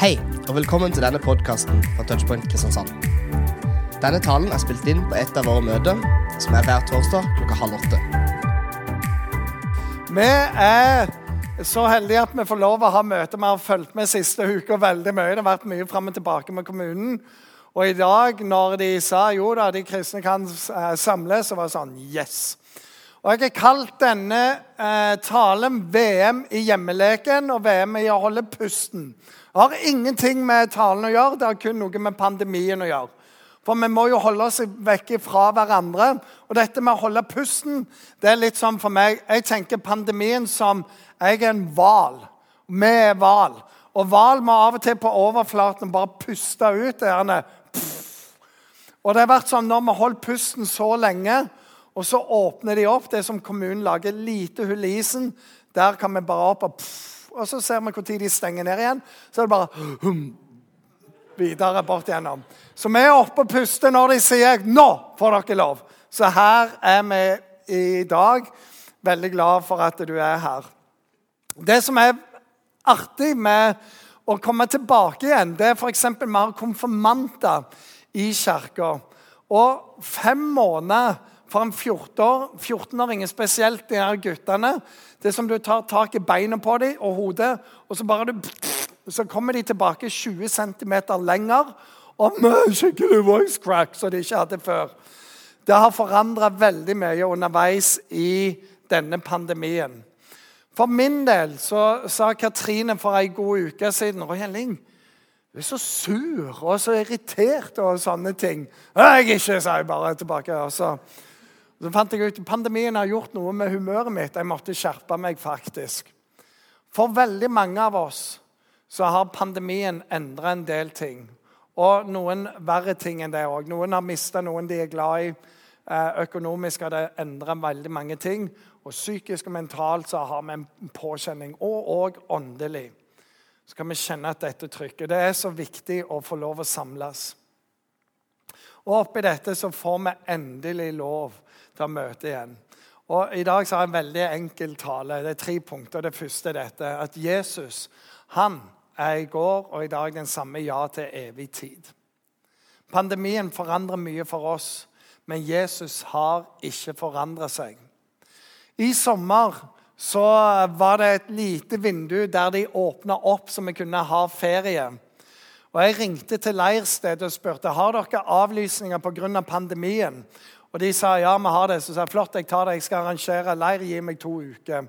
Hei, og velkommen til denne podkasten fra Touchpoint Kristiansand. Denne talen er spilt inn på et av våre møter, som er hver torsdag klokka halv åtte. Vi er så heldige at vi får lov å ha møte. Vi har fulgt med siste uka veldig mye. Det har vært mye fram og tilbake med kommunen. Og i dag, når de sa jo da, de kristne kan eh, samles, så var det sånn Yes! Og Jeg har kalt denne eh, talen VM i hjemmeleken og VM i å holde pusten. Det har ingenting med talen å gjøre, det har kun noe med pandemien å gjøre. For vi må jo holde oss vekk fra hverandre. Og dette med å holde pusten det er litt sånn for meg Jeg tenker pandemien som jeg er en hval. Vi er hval. Og hval må av og til på overflaten bare puste ut. Gjerne. Og det har vært sånn når vi holder pusten så lenge, og så åpner de opp. Det er som kommunen lager lite hull i isen. Der kan vi bare opp og pff, Og så ser vi når de stenger ned igjen. Så er det bare hum, videre bort gjennom. Så vi er oppe og puster når de sier 'nå får dere lov'. Så her er vi i dag. Veldig glad for at du er her. Det som er artig med å komme tilbake igjen, det er f.eks. mer konfirmanter i kirka. Og fem måneder for en 14-åring, spesielt de her guttene Det er som du tar tak i beina på dem og hodet, og så, bare du, så kommer de tilbake 20 cm lenger. Og med skikkelig voice crack som de ikke hadde før. Det har forandra veldig mye underveis i denne pandemien. For min del så sa Katrine for ei god uke siden Roy Helling, du er så sur og så irritert og sånne ting. Jeg er ikke, sa jeg bare tilbake. Og så, så fant jeg ut at pandemien har gjort noe med humøret mitt. Jeg måtte skjerpe meg, faktisk. For veldig mange av oss så har pandemien endra en del ting. Og noen verre ting enn det òg. Noen har mista noen de er glad i. Eh, økonomisk har det endra veldig mange ting. Og psykisk og mentalt så har vi en påkjenning. Og òg åndelig. Så kan vi kjenne at dette trykket. Det er så viktig å få lov å samles. Og oppi dette så får vi endelig lov til å møte igjen. Og I dag så har jeg en veldig enkel tale. Det er tre punkter. Det første er dette. At Jesus han er i går og i dag den samme ja til evig tid. Pandemien forandrer mye for oss, men Jesus har ikke forandra seg. I sommer så var det et lite vindu der de åpna opp så vi kunne ha ferie. Og Jeg ringte til leirstedet og spurte har dere avlysninger pga. pandemien. Og De sa ja, vi har det. Så sa jeg flott, jeg tar det, jeg skal arrangere leir. Gi meg to uker.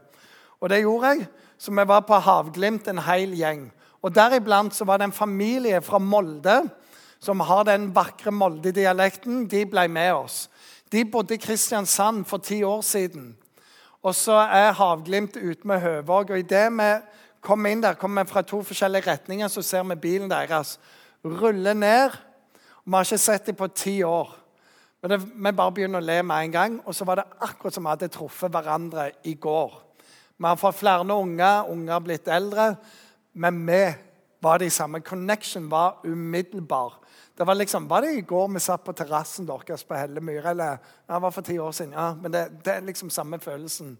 Og det gjorde jeg. Så vi var på Havglimt, en hel gjeng. Og Deriblant så var det en familie fra Molde som har den vakre Molde-dialekten. De ble med oss. De bodde i Kristiansand for ti år siden. Og så er Havglimt ute med Høvåg. Og idet vi kommer inn der, kommer vi fra to forskjellige retninger, så ser vi bilen deres rulle ned. Vi har ikke sett dem på ti år. Men det, Vi bare begynner å le med en gang. Og så var det akkurat som vi hadde truffet hverandre i går. Vi har fått flere unger, unger har blitt eldre. Men vi var de samme. Connection var umiddelbar. Det var liksom, var det i går vi satt på terrassen deres på Hellemyr? Eller det var for ti år siden. Ja, men det, det er liksom samme følelsen.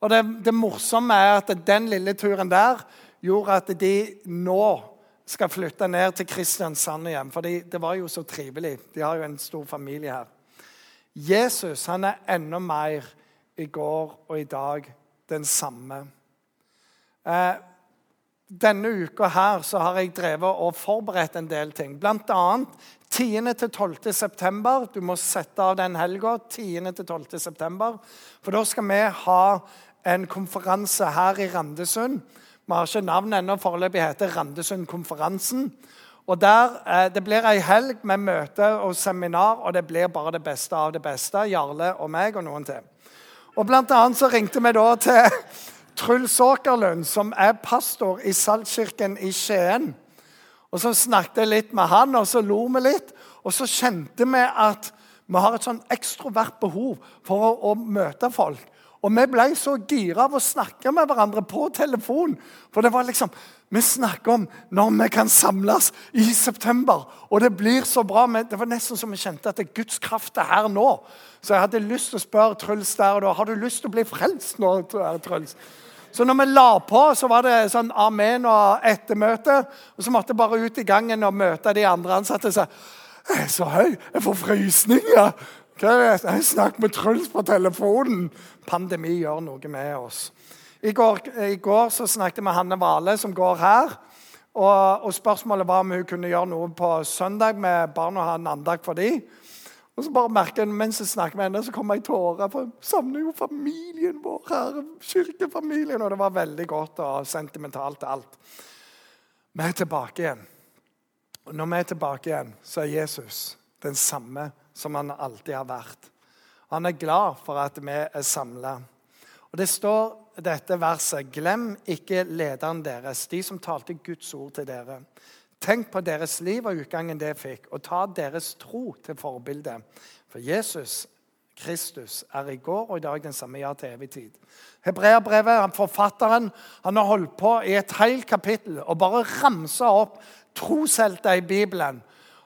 Og det, det, morsomme er at den lille turen der gjorde at de nå skal flytte ned til Kristiansand igjen. For det var jo så trivelig. De har jo en stor familie her. Jesus han er enda mer i går og i dag den samme. Eh, denne uka her så har jeg drevet og forberedt en del ting. Blant annet 10.-12. september. Du må sette av den helga. 10.-12. september. For da skal vi ha en konferanse her i Randesund. Vi har ikke navn ennå. Foreløpig heter Randesundkonferansen. Og der, eh, Det blir ei helg med møte og seminar, og det blir bare det beste av det beste. Jarle og meg og noen til. Og Blant annet så ringte vi da til Truls Åkerlund, som er pastor i Saltkirken i Skien. Og Så snakket jeg litt med han, og så lo vi litt. Og så kjente vi at vi har et sånn ekstrovert behov for å, å møte folk. Og vi ble så gira av å snakke med hverandre på telefon. For det var liksom Vi snakker om når vi kan samles i september. Og det blir så bra. Det var nesten som vi kjente at det er Guds kraft er her nå. Så jeg hadde lyst til å spørre Truls der og da har du lyst til å bli frelst nå. Truls? Så når vi la på, så var det sånn amen og ettermøte. Og så måtte jeg bare ut i gangen og møte de andre ansatte Så, jeg er så høy, jeg får frysninger. Hva er det? Jeg snakker med Truls på telefonen. Pandemi gjør noe med oss. I går, i går snakket jeg med Hanne Vale, som går her. Og, og, Spørsmålet var om hun kunne gjøre noe på søndag med barna og ha en andakt for dem. Og så bare merker jeg, Mens jeg snakker med henne, så kommer jeg i tårer. For jeg savner jo familien vår her. kirkefamilien, Og det var veldig godt og sentimentalt alt. Vi er tilbake igjen. Og Når vi er tilbake igjen, så er Jesus den samme som han alltid har vært. Han er glad for at vi er samla. Og det står dette verset Glem ikke lederen deres, de som talte Guds ord til dere. Tenk på deres liv og utgangen det fikk, og ta deres tro til forbilde. For Jesus Kristus er i går og i dag den samme ja til evig tid. Hebreabrevet, forfatteren, han har holdt på i et helt kapittel og bare ramsa opp troshelter i Bibelen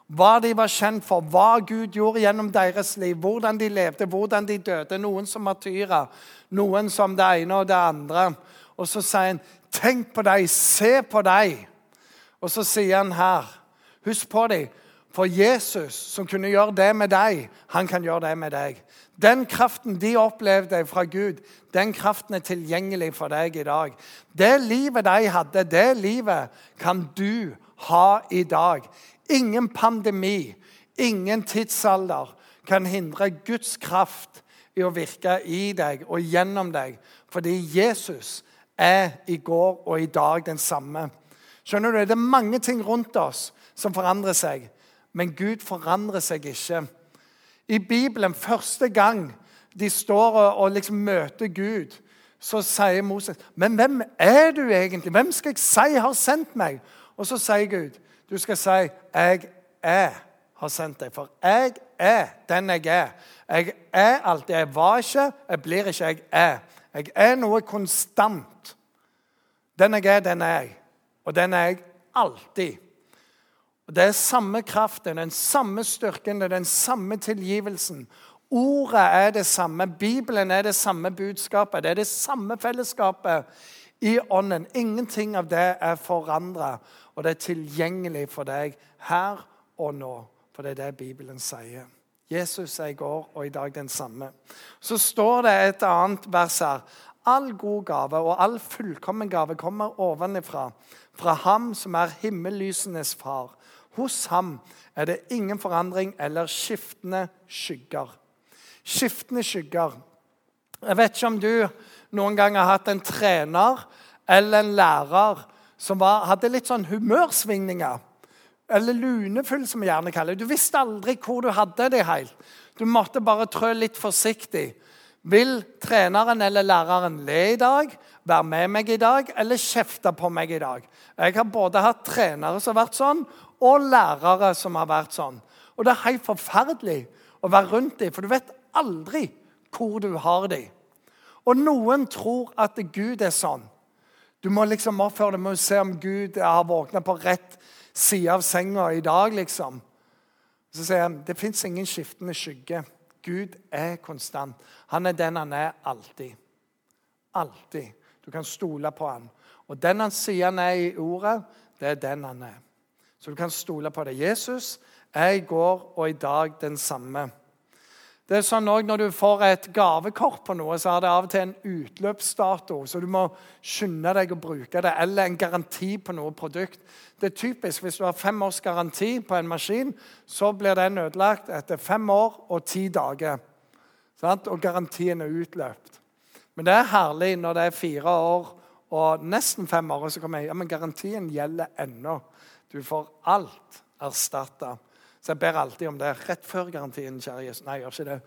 hva de var kjent for, hva Gud gjorde gjennom deres liv, hvordan de levde, hvordan de døde. Noen som martyrer, noen som det ene og det andre. Og så sier han, 'Tenk på deg, se på deg'. Og så sier han her, 'Husk på dem'. For Jesus, som kunne gjøre det med deg, han kan gjøre det med deg. Den kraften de opplevde fra Gud, den kraften er tilgjengelig for deg i dag. Det livet de hadde, det livet kan du ha i dag. Ingen pandemi, ingen tidsalder kan hindre Guds kraft i å virke i deg og gjennom deg. Fordi Jesus er i går og i dag den samme. Skjønner du? Det er mange ting rundt oss som forandrer seg, men Gud forandrer seg ikke. I Bibelen, første gang de står og liksom møter Gud, så sier Moses, 'Men hvem er du egentlig? Hvem skal jeg si har sendt meg?' Og så sier Gud, du skal si 'Jeg er har sendt deg'. For jeg er den jeg er. Jeg er alltid. Jeg var ikke, jeg blir ikke, jeg er. Jeg er noe konstant. Den jeg er, den er jeg. Og den er jeg alltid. Og Det er samme kraften, den samme styrken, den samme tilgivelsen. Ordet er det samme, Bibelen er det samme budskapet, det er det samme fellesskapet i ånden. Ingenting av det er forandra. Og det er tilgjengelig for deg her og nå. For det er det Bibelen sier. Jesus er i går og i dag den samme. Så står det et annet vers her. All god gave og all fullkommen gave kommer ovenifra, fra ham som er himmellysenes far. Hos ham er det ingen forandring eller skiftende skygger. Skiftende skygger. Jeg vet ikke om du noen gang har hatt en trener eller en lærer som var, hadde litt sånn humørsvingninger. Eller lunefull, som vi gjerne kaller det. Du visste aldri hvor du hadde det helt. Du måtte bare trø litt forsiktig. Vil treneren eller læreren le i dag, være med meg i dag eller kjefte på meg i dag? Jeg har både hatt trenere som har vært sånn, og lærere som har vært sånn. Og det er helt forferdelig å være rundt dem, for du vet aldri hvor du har dem. Og noen tror at Gud er sånn. Du må liksom oppføre deg med å se om Gud har våkna på rett side av senga i dag. liksom. Så sier han det fins ingen skiftende skygge. Gud er konstant. Han er den han er alltid. Alltid. Du kan stole på han. Og den han sier han er i ordet, det er den han er. Så du kan stole på det. Jesus er i går og i dag den samme. Det er sånn også Når du får et gavekort på noe, så har det av og til en utløpsdato. Så du må skynde deg å bruke det. Eller en garanti på noe produkt. Det er typisk Hvis du har fem års garanti på en maskin, så blir den ødelagt etter fem år og ti dager. Og garantien er utløpt. Men det er herlig når det er fire år og nesten fem år, og så kommer jeg ja, men garantien gjelder ennå. Du får alt erstatta. Så jeg ber alltid om det. Rett før garantien, kjære Jesus. Nei, jeg gjør ikke det.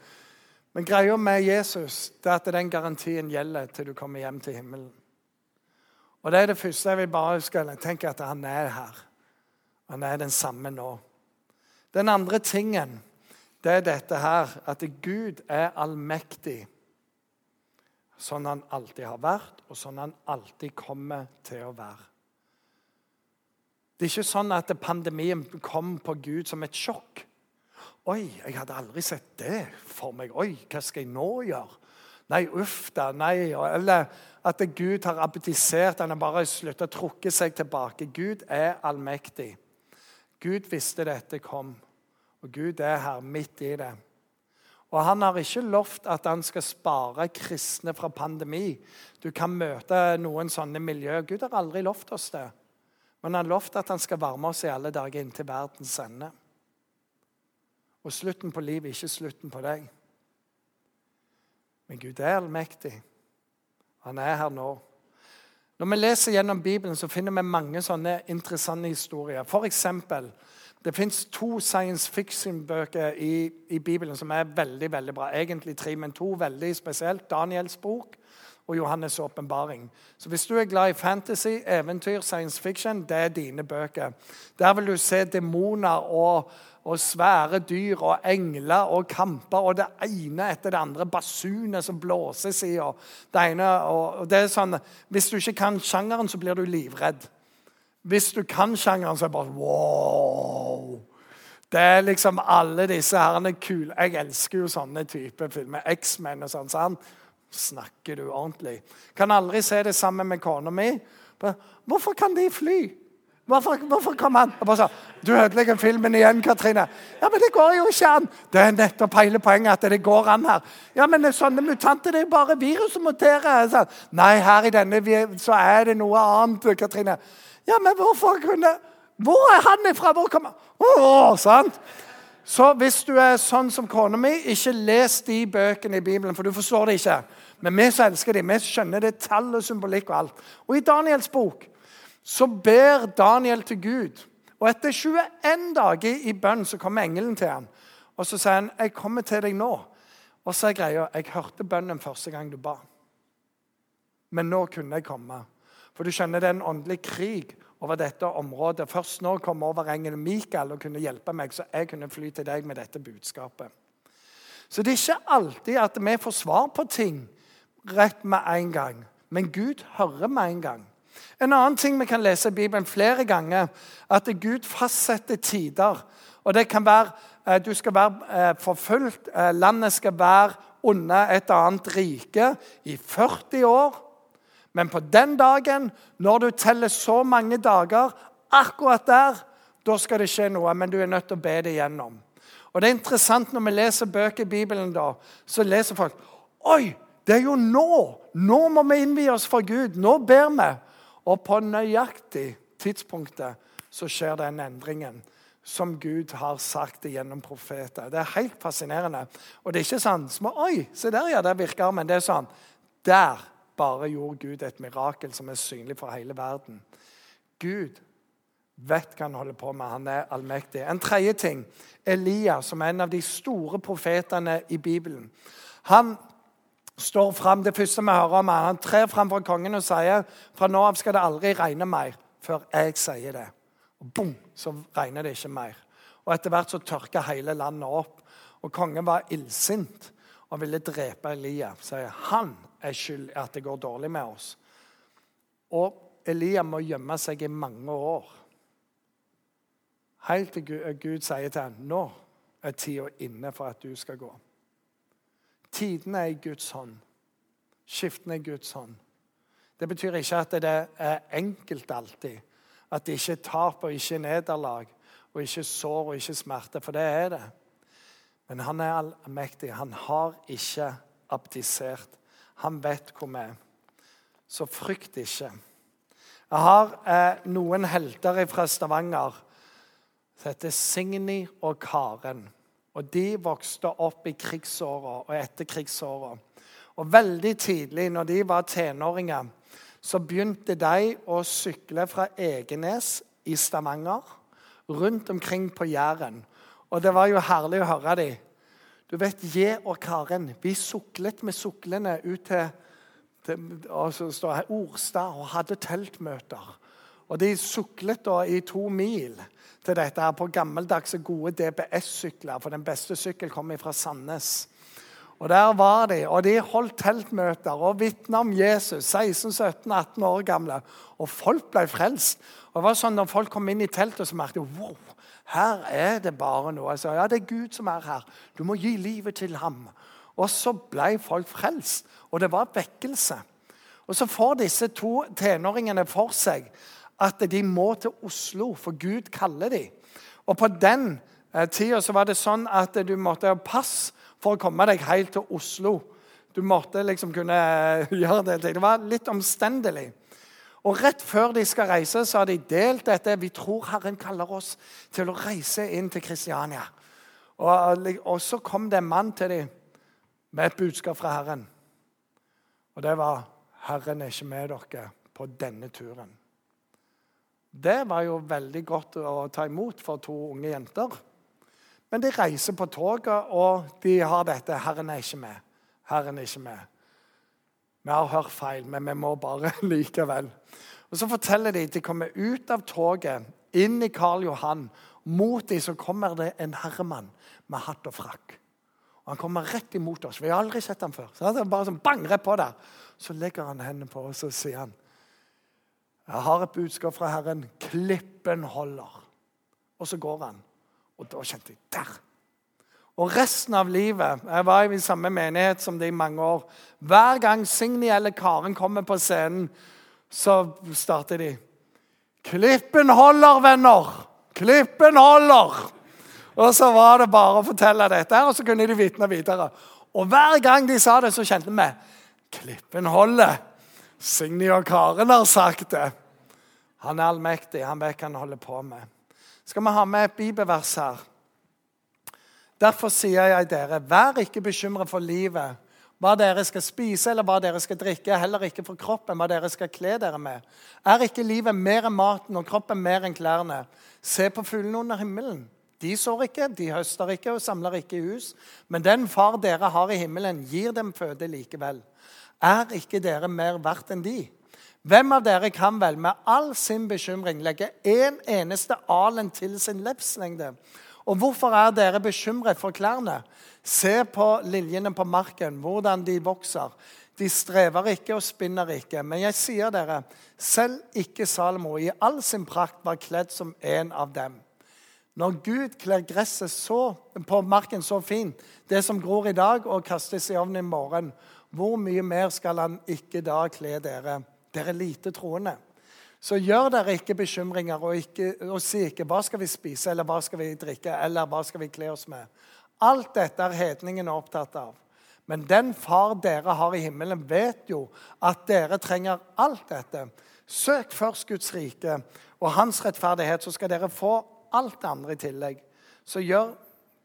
Men greia med Jesus det er at den garantien gjelder til du kommer hjem til himmelen. Og Det er det første jeg vil bare huske. Tenk at han er her. Han er den samme nå. Den andre tingen det er dette her, at Gud er allmektig. Sånn han alltid har vært, og sånn han alltid kommer til å være. Det er ikke sånn at pandemien kom på Gud som et sjokk. Oi, jeg hadde aldri sett det for meg. Oi, hva skal jeg nå gjøre? Nei, uff da. Nei. Eller at Gud har abdisert. Han har bare sluttet å trukke seg tilbake. Gud er allmektig. Gud visste dette kom, og Gud er her midt i det. Og han har ikke lovt at han skal spare kristne fra pandemi. Du kan møte noen sånne miljø. Gud har aldri lovt oss det. Men han lovte at han skal varme oss i alle dager inntil verdens ende. Og slutten på livet er ikke slutten på deg. Men Gud er allmektig. Han er her nå. Når vi leser gjennom Bibelen, så finner vi mange sånne interessante historier. For eksempel, det fins to science fiction-bøker i, i, Bibelen som er veldig veldig bra. Egentlig tre, men to veldig spesielt. Daniels bok og Johannes' åpenbaring. Så hvis du er glad i fantasy, eventyr, science fiction, det er dine bøker. Der vil du se demoner og og svære dyr og engler og kamper og det ene etter det andre. Basuner som blåses i. og det ene, og det er sånn, Hvis du ikke kan sjangeren, så blir du livredd. Hvis du kan sjangeren, så er det bare wow. Det er liksom alle disse herrene kule Jeg elsker jo sånne typer filmer. X-Men og sånn. sånn. Snakker du ordentlig? Kan aldri se det sammen med kona mi. Hvorfor kan de fly? Hvorfor, hvorfor kom han? Jeg bare sa, 'Du ødelegger filmen igjen, Katrine.' Ja, men det går jo ikke an. Det er nettopp hele poenget at det går an her. Ja, men sånne mutanter, det er jo bare virus som muterer. Så, Nei, her i denne så er det noe annet, Katrine. Ja, men hvorfor kunne Hvor er han ifra? Hvor kom han?' Å, sant? Så hvis du er sånn som kona mi, ikke les de bøkene i Bibelen, for du forstår det ikke. Men vi som elsker dem, vi skjønner det tall og symbolikk og alt. Og i Daniels bok så ber Daniel til Gud. Og etter 21 dager i bønn så kommer engelen til ham. Og så sier han, 'Jeg kommer til deg nå.' Og så er greia jeg hørte bønnen første gang du ba. Men nå kunne jeg komme. For du skjønner, det er en åndelig krig over dette området. Først nå kom over engelen Mikael og kunne hjelpe meg, så jeg kunne fly til deg med dette budskapet. Så det er ikke alltid at vi får svar på ting rett med en gang. Men Gud hører med en gang. En annen ting vi kan lese i Bibelen flere ganger, at Gud fastsetter tider. Og det kan være eh, Du skal være eh, forfulgt, eh, landet skal være under et annet rike i 40 år. Men på den dagen, når du teller så mange dager, akkurat der, da skal det skje noe. Men du er nødt til å be det igjennom. Og det er interessant når vi leser bøker i Bibelen, da, så leser folk Oi, det er jo nå! Nå må vi innvie oss for Gud. Nå ber vi. Og på nøyaktig tidspunktet så skjer den endringen som Gud har sagt gjennom profeter. Det er helt fascinerende. Og det er ikke sånn Oi, se der, ja, der virker. armen. det er sånn Der bare gjorde Gud et mirakel som er synlig for hele verden. Gud vet hva han holder på med. Han er allmektig. En tredje ting. Elia, som er en av de store profetene i Bibelen. Han står fram. Det første vi hører om er Han trer fram for kongen og sier fra nå av skal det aldri regne mer før jeg sier det. Og bom, så regner det ikke mer. Og Etter hvert så tørker hele landet opp. Og Kongen var illsint og ville drepe Elia. Sier han er skyld i at det går dårlig med oss. Og Elia må gjemme seg i mange år. Helt til Gud, Gud sier til ham nå er tida inne for at du skal gå. Tidene er i Guds hånd. Skiftende i Guds hånd. Det betyr ikke at det er enkelt alltid. At det ikke er tap og ikke nederlag og ikke sår og ikke smerte. For det er det. Men han er allmektig. Han har ikke abdisert. Han vet hvor vi er. Så frykt ikke. Jeg har eh, noen helter fra Stavanger som heter Signy og Karen. Og de vokste opp i krigsåra og etter krigsåra. Og veldig tidlig, når de var tenåringer, så begynte de å sykle fra Egenes i Stavanger rundt omkring på Jæren. Og det var jo herlig å høre dem. Du vet, Je og Karen vi suklet med suklene ut til, til altså, Orstad og hadde teltmøter. Og De suklet da i to mil til dette her på gammeldagse, gode DBS-sykler. For den beste sykkel kom fra Sandnes. Og Der var de, og de holdt teltmøter og vitna om Jesus. 16-17-18 år gamle. Og folk ble frelst. Og det var sånn Når folk kom inn i teltet, så merket de wow, her er det bare noe. Jeg sa, ja, det er Gud som er her. Du må gi livet til ham. Og så ble folk frelst, og det var vekkelse. Og så får disse to tenåringene for seg at de må til Oslo, for Gud kaller dem. Og på den tida så var det sånn at du måtte ha pass for å komme deg helt til Oslo. Du måtte liksom kunne eh, gjøre det. Det var litt omstendelig. Og Rett før de skal reise, så har de delt dette. Vi tror Herren kaller oss til å reise inn til Kristiania. Og, og så kom det en mann til dem med et budskap fra Herren. Og det var 'Herren er ikke med dere på denne turen'. Det var jo veldig godt å ta imot for to unge jenter. Men de reiser på toget, og de har dette 'Herren er ikke med'. Herren er ikke med. Vi har hørt feil, men vi må bare likevel. Og Så forteller de at de kommer ut av toget, inn i Karl Johan. Mot dem så kommer det en herremann med hatt og frakk. Og Han kommer rett imot oss. Vi har aldri sett ham før. Så han bare sånn bang, rett på der. Så legger han hendene på oss og sier han, jeg har et budskap fra Herren. Klippen holder. Og så går han. Og da kjente jeg Der! Og resten av livet Jeg var i samme menighet som det i mange år. Hver gang Signy eller Karen kommer på scenen, så starter de Klippen holder, venner! Klippen holder! Og så var det bare å fortelle dette, og så kunne de vitne videre. Og hver gang de sa det, så kjente vi Klippen holder. Signy og Karen har sagt det. Han er allmektig. Han vet hva han holder på med. Skal vi ha med et bibelvers her? Derfor sier jeg dere, vær ikke bekymret for livet, hva dere skal spise eller hva dere skal drikke, heller ikke for kroppen, hva dere skal kle dere med. Er ikke livet mer enn maten og kroppen mer enn klærne? Se på fuglene under himmelen. De sår ikke, de høster ikke og samler ikke i hus. Men den far dere har i himmelen, gir dem føde likevel. Er ikke dere mer verdt enn de? Hvem av dere kan vel med all sin bekymring legge en eneste alen til sin livslengde? Og hvorfor er dere bekymret for klærne? Se på liljene på marken, hvordan de vokser. De strever ikke og spinner ikke. Men jeg sier dere, selv ikke Salomo i all sin prakt var kledd som en av dem. Når Gud kler gresset så, på marken så fint, det som gror i dag og kastes i ovnen i morgen, hvor mye mer skal han ikke da kle dere, dere lite troende? Så gjør dere ikke bekymringer og, ikke, og si ikke 'hva skal vi spise', eller 'hva skal vi drikke', eller 'hva skal vi kle oss med'? Alt dette er hedningene opptatt av. Men den far dere har i himmelen, vet jo at dere trenger alt dette. Søk først Guds rike og hans rettferdighet, så skal dere få alt det andre i tillegg. Så gjør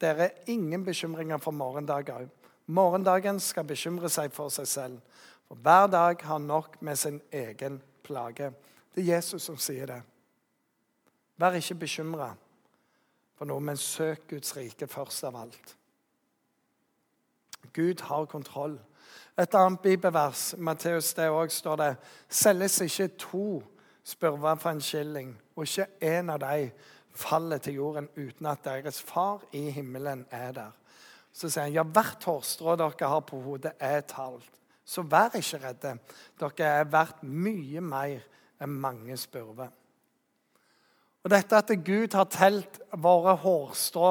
dere ingen bekymringer for morgendagen. Morgendagen skal bekymre seg for seg selv. For hver dag har nok med sin egen plage. Det er Jesus som sier det. Vær ikke bekymra for noe, men søk Guds rike først av alt. Gud har kontroll. Et annet bibelvers, Matteus, det òg står det Selges ikke to spurver for en skilling, og ikke én av dem faller til jorden uten at deres far i himmelen er der. Så sier han, ja, hvert hårstrå dere har på hodet, er talt. Så vær ikke redde. Dere er verdt mye mer enn mange spurve. Og dette at Gud har telt våre hårstrå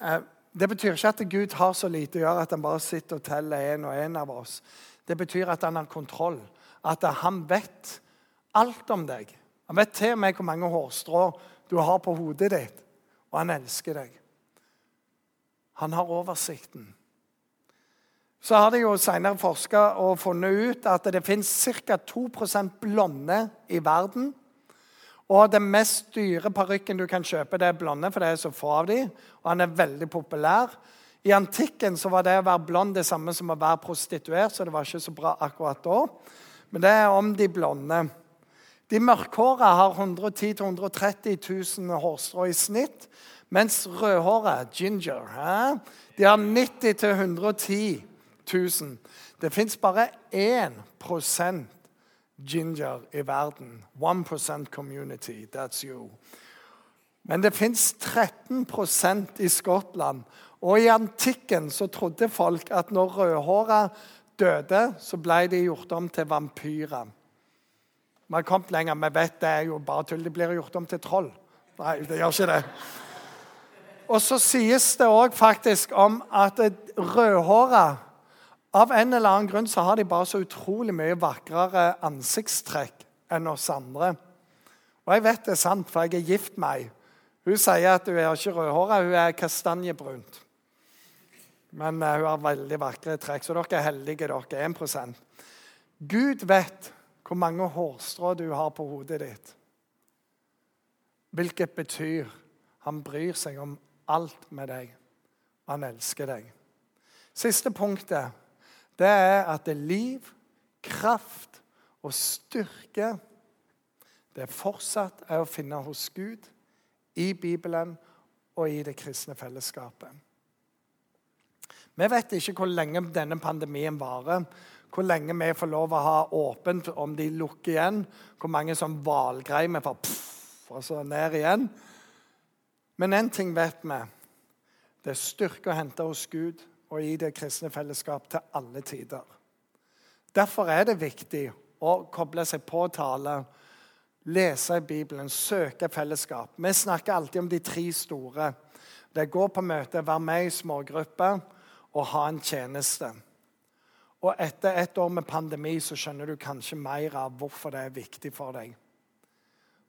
eh, Det betyr ikke at Gud har så lite å gjøre at han bare sitter og teller en og en av oss. Det betyr at han har kontroll, at han vet alt om deg. Han vet til og med hvor mange hårstrå du har på hodet ditt, og han elsker deg. Han har oversikten. Så har de jo senere forska og funnet ut at det fins ca. 2% blonde i verden. Og den mest dyre parykken du kan kjøpe, det er blonde, for det er så få av dem. Og han er veldig populær. I antikken så var det å være blond det samme som å være prostituert, så det var ikke så bra akkurat da. Men det er om de blonde. De mørkhåra har 110 000-130 000 hårstrå i snitt. Mens rødhåra, ginger, de har 90 000-110 000. Det fins bare 1% ginger i verden. 1% community. That's you. Men det fins 13% i Skottland. Og i antikken så trodde folk at når rødhåra døde, så ble de gjort om til vampyrer. Vi har kommet lenger. Vi vet det er jo bare tull. De blir gjort om til troll. Nei, det gjør ikke det. Og så sies det òg faktisk om at rødhåra Av en eller annen grunn så har de bare så utrolig mye vakrere ansiktstrekk enn oss andre. Og jeg vet det er sant, for jeg er gift med ei. Hun sier at hun er ikke rødhåra, hun er kastanjebrunt. Men uh, hun har veldig vakre trekk, så dere er heldige, dere. 1% Gud vet hvor mange hårstrå du har på hodet ditt. Hvilket betyr han bryr seg om alt med deg. Han elsker deg. Siste punktet det er at det er liv, kraft og styrke det fortsatt er å finne hos Gud, i Bibelen og i det kristne fellesskapet. Vi vet ikke hvor lenge denne pandemien varer. Hvor lenge vi får lov å ha åpent om de lukker igjen. Hvor mange som hvalgreier vi får og så ned igjen. Men én ting vet vi. Det er styrke å hente hos Gud og i det kristne fellesskap til alle tider. Derfor er det viktig å koble seg på tale, lese i Bibelen, søke fellesskap. Vi snakker alltid om de tre store. Det er gå på møte, være med i smågrupper og ha en tjeneste. Og etter et år med pandemi så skjønner du kanskje mer av hvorfor det er viktig for deg.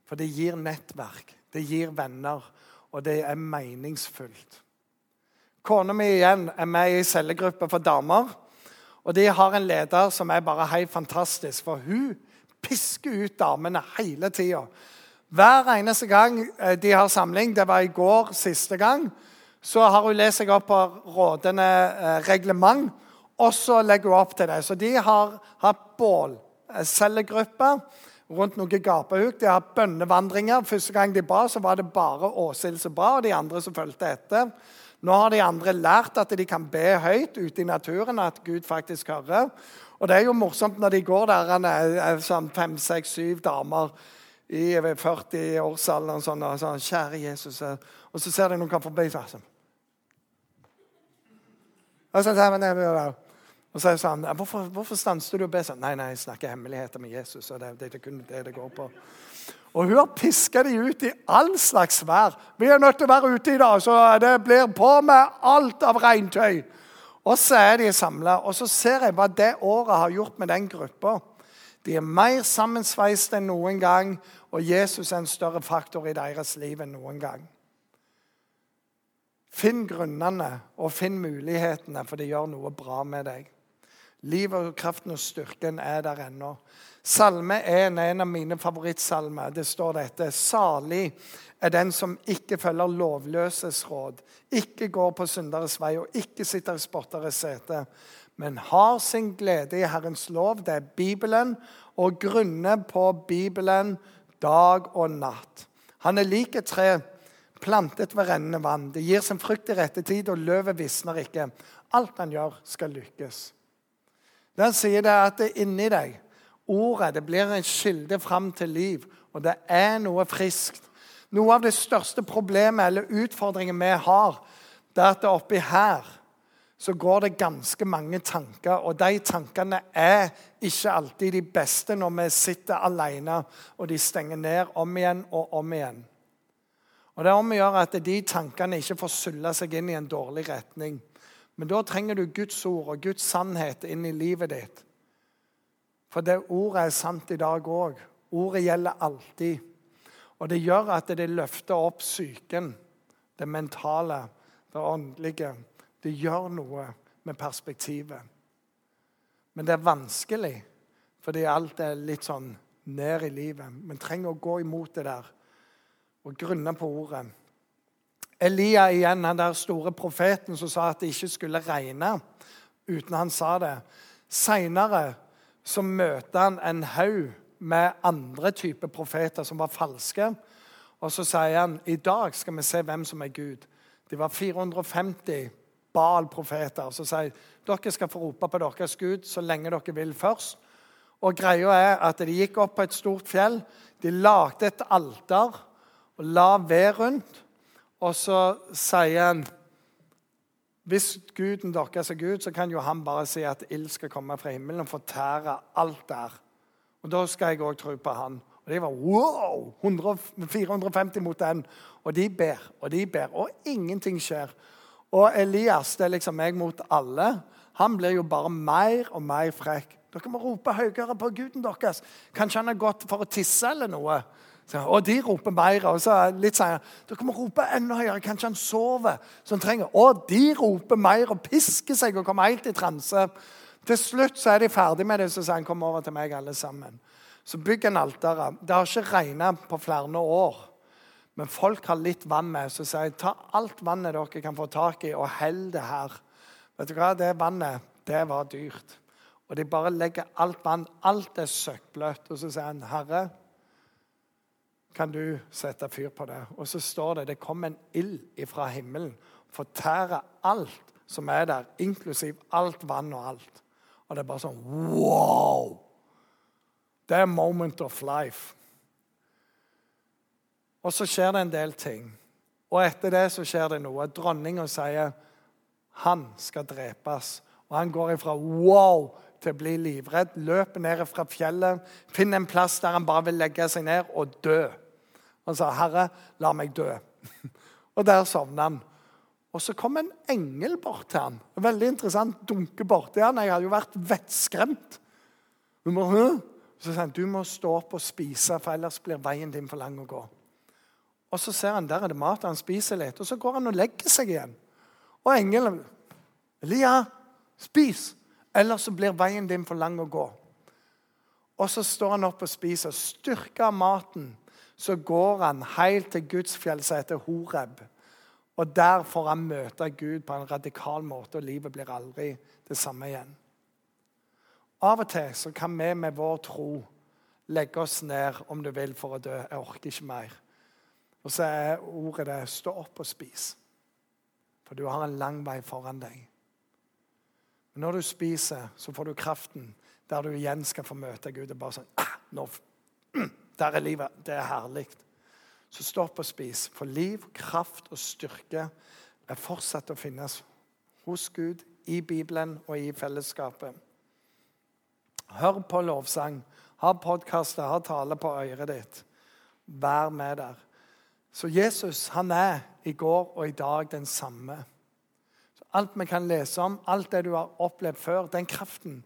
For det gir nettverk, det gir venner, og det er meningsfullt. Kona mi igjen er med i cellegruppe for damer. Og de har en leder som er bare helt fantastisk, for hun pisker ut damene hele tida. Hver eneste gang eh, de har samling, det var i går siste gang, så har hun lest seg opp på rådende eh, reglement, og så legger hun opp til det. Så de har hatt bålcellegruppe eh, rundt noen gapahuk. De har hatt bønnevandringer. Første gang de ba, så var det bare Åshild som ba, og de andre som fulgte etter. Nå har de andre lært at de kan be høyt ute i naturen, at Gud faktisk hører. Og det er jo morsomt når de går der, er sånn fem, seks, syv damer i 40-årsalderen sånn, og sånn 'Kjære Jesus' Og så ser de noen komme forbi. Sånn. Og så sier han, og så sa han hvorfor, hvorfor stanset du å be sånn? Nei, nei, jeg snakker hemmeligheter med Jesus. og det, det, det, det, det går på. Og hun har piska de ut i all slags vær. Vi er nødt til å være ute i dag, så det blir på med alt av regntøy. Og så er de samla, og så ser jeg hva det året har gjort med den gruppa. De er mer sammensveist enn noen gang, og Jesus er en større faktor i deres liv enn noen gang. Finn grunnene og finn mulighetene, for det gjør noe bra med deg. Livet og kraften og styrken er der ennå. Salme er en av mine favorittsalmer. Det står dette. Salig er den som ikke følger lovløses råd, ikke går på synderes vei og ikke sitter i spotteres sete, men har sin glede i Herrens lov, det er Bibelen, og grunner på Bibelen dag og natt. Han er lik et tre plantet ved rennende vann. Det gir sin frukt i rette tid, og løvet visner ikke. Alt han gjør, skal lykkes. Den sier det er at det er inni deg ordet det blir en kilde fram til liv, og det er noe friskt. Noe av det største problemet eller utfordringen vi har, det er at det oppi her så går det ganske mange tanker. Og de tankene er ikke alltid de beste når vi sitter alene og de stenger ned om igjen og om igjen. Og Det er om å gjøre at de tankene ikke får sulle seg inn i en dårlig retning. Men da trenger du Guds ord og Guds sannhet inn i livet ditt. For det ordet er sant i dag òg. Ordet gjelder alltid. Og det gjør at det løfter opp psyken, det mentale, det åndelige. Det gjør noe med perspektivet. Men det er vanskelig, fordi alt er litt sånn ned i livet. Men trenger å gå imot det der og grunne på ordet. Elia igjen, han der store profeten som sa at det ikke skulle regne uten han sa det. Seinere så møter han en haug med andre typer profeter som var falske. Og så sier han i dag skal vi se hvem som er Gud. Det var 450 Baal-profeter. Så sier dere skal få rope på deres Gud så lenge dere vil først. Og greia er at De gikk opp på et stort fjell. De lagde et alter og la ved rundt. Og så sier han hvis guden deres er Gud, så kan jo han bare si at ild skal komme fra himmelen og fortære alt der. Og Da skal jeg òg tro på han. Og de var wow! 100, 450 mot den. Og de ber og de ber, og ingenting skjer. Og Elias, det er liksom meg mot alle, han blir jo bare mer og mer frekk. Dere må rope høyere på guden deres. Kanskje han har gått for å tisse eller noe. Så, og de roper mer. Og så litt senere dere må rope enda høyere. Kanskje han sover. så han trenger. Og de roper mer og pisker seg og kommer helt i transe. Til slutt så er de ferdig med det, så sier han kom over til meg, alle sammen. Så bygg en alteret. Det har ikke regnet på flere år. Men folk har litt vann med, så sier jeg ta alt vannet dere kan få tak i, og hell det her. Vet du hva? Det vannet, det var dyrt. Og de bare legger alt vann Alt er søkkbløtt. Og så sier han, 'Herre, kan du sette fyr på det?' Og så står det det kom en ild ifra himmelen. Fortærer alt som er der, inklusiv alt vann og alt. Og det er bare sånn Wow! Det er moment of life. Og så skjer det en del ting. Og etter det så skjer det noe. Dronninga sier han skal drepes. Og han går ifra wow til å bli livredd, løper ned fra fjellet, finner en plass der han bare vil legge seg ned og dø. Han sa, 'Herre, la meg dø.' Og der sovner han. Og så kom en engel bort til han. Veldig interessant. Dunker til han. Jeg hadde jo vært vettskremt. Så sa han, 'Du må stå opp og spise, for ellers blir veien din for lang å gå.' Og så ser han der er det mat, han spiser litt. Og så går han og legger seg igjen. Og engelen 'Elia, spis, ellers så blir veien din for lang å gå.' Og så står han opp og spiser. styrker maten så går han helt til Guds fjell som heter Horeb. Og der får han møte Gud på en radikal måte, og livet blir aldri det samme igjen. Av og til så kan vi med vår tro legge oss ned om du vil for å dø. Jeg orker ikke mer. Og så er ordet det stå opp og spis. For du har en lang vei foran deg. Men når du spiser, så får du kraften der du igjen skal få møte Gud. Det er bare sånn ah, nå, Der er livet. Det er herlig. Så stopp og spis. For liv, kraft og styrke er fortsatt å finnes hos Gud, i Bibelen og i fellesskapet. Hør på lovsang. Ha podkaster, ha tale på øret ditt. Vær med der. Så Jesus han er i går og i dag den samme. Så alt vi kan lese om, alt det du har opplevd før, den kraften,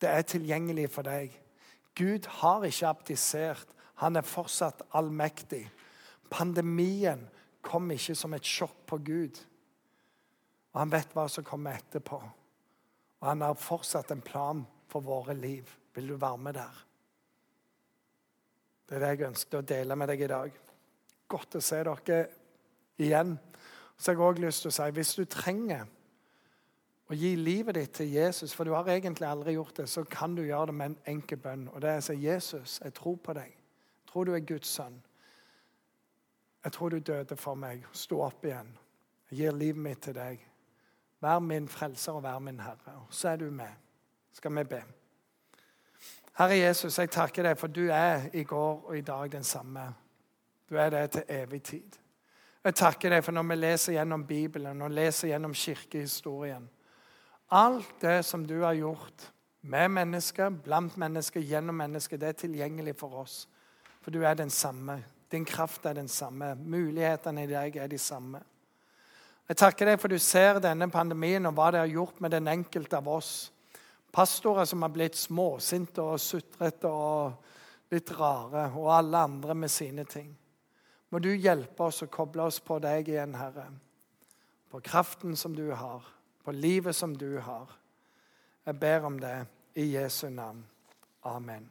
det er tilgjengelig for deg. Gud har ikke abdisert. Han er fortsatt allmektig. Pandemien kom ikke som et sjokk på Gud. Og han vet hva som kommer etterpå. Og han har fortsatt en plan for våre liv. Vil du være med der? Det er det jeg ønsker å dele med deg i dag. Godt å se dere igjen. Så jeg har også lyst til å si hvis du trenger å gi livet ditt til Jesus, for du har egentlig aldri gjort det, så kan du gjøre det med en enkel bønn. Og det er å si, 'Jesus, jeg tror på deg. Tror du er Guds sønn. Jeg tror du døde for meg. Stå opp igjen. Jeg gir livet mitt til deg. Vær min frelser og vær min herre. Og så er du med. Skal vi be. Herre Jesus, jeg takker deg for du er i går og i dag den samme. Du er det til evig tid. Jeg takker deg for når vi leser gjennom Bibelen og leser gjennom kirkehistorien Alt det som du har gjort med mennesker, blant mennesker, gjennom mennesker, det er tilgjengelig for oss. For du er den samme. Din kraft er den samme. Mulighetene i deg er de samme. Jeg takker deg for du ser denne pandemien og hva det har gjort med den enkelte av oss. Pastorer som har blitt småsinte og sutrete og litt rare, og alle andre med sine ting. Må du hjelpe oss å koble oss på deg igjen, Herre. På kraften som du har, på livet som du har. Jeg ber om det i Jesu navn. Amen.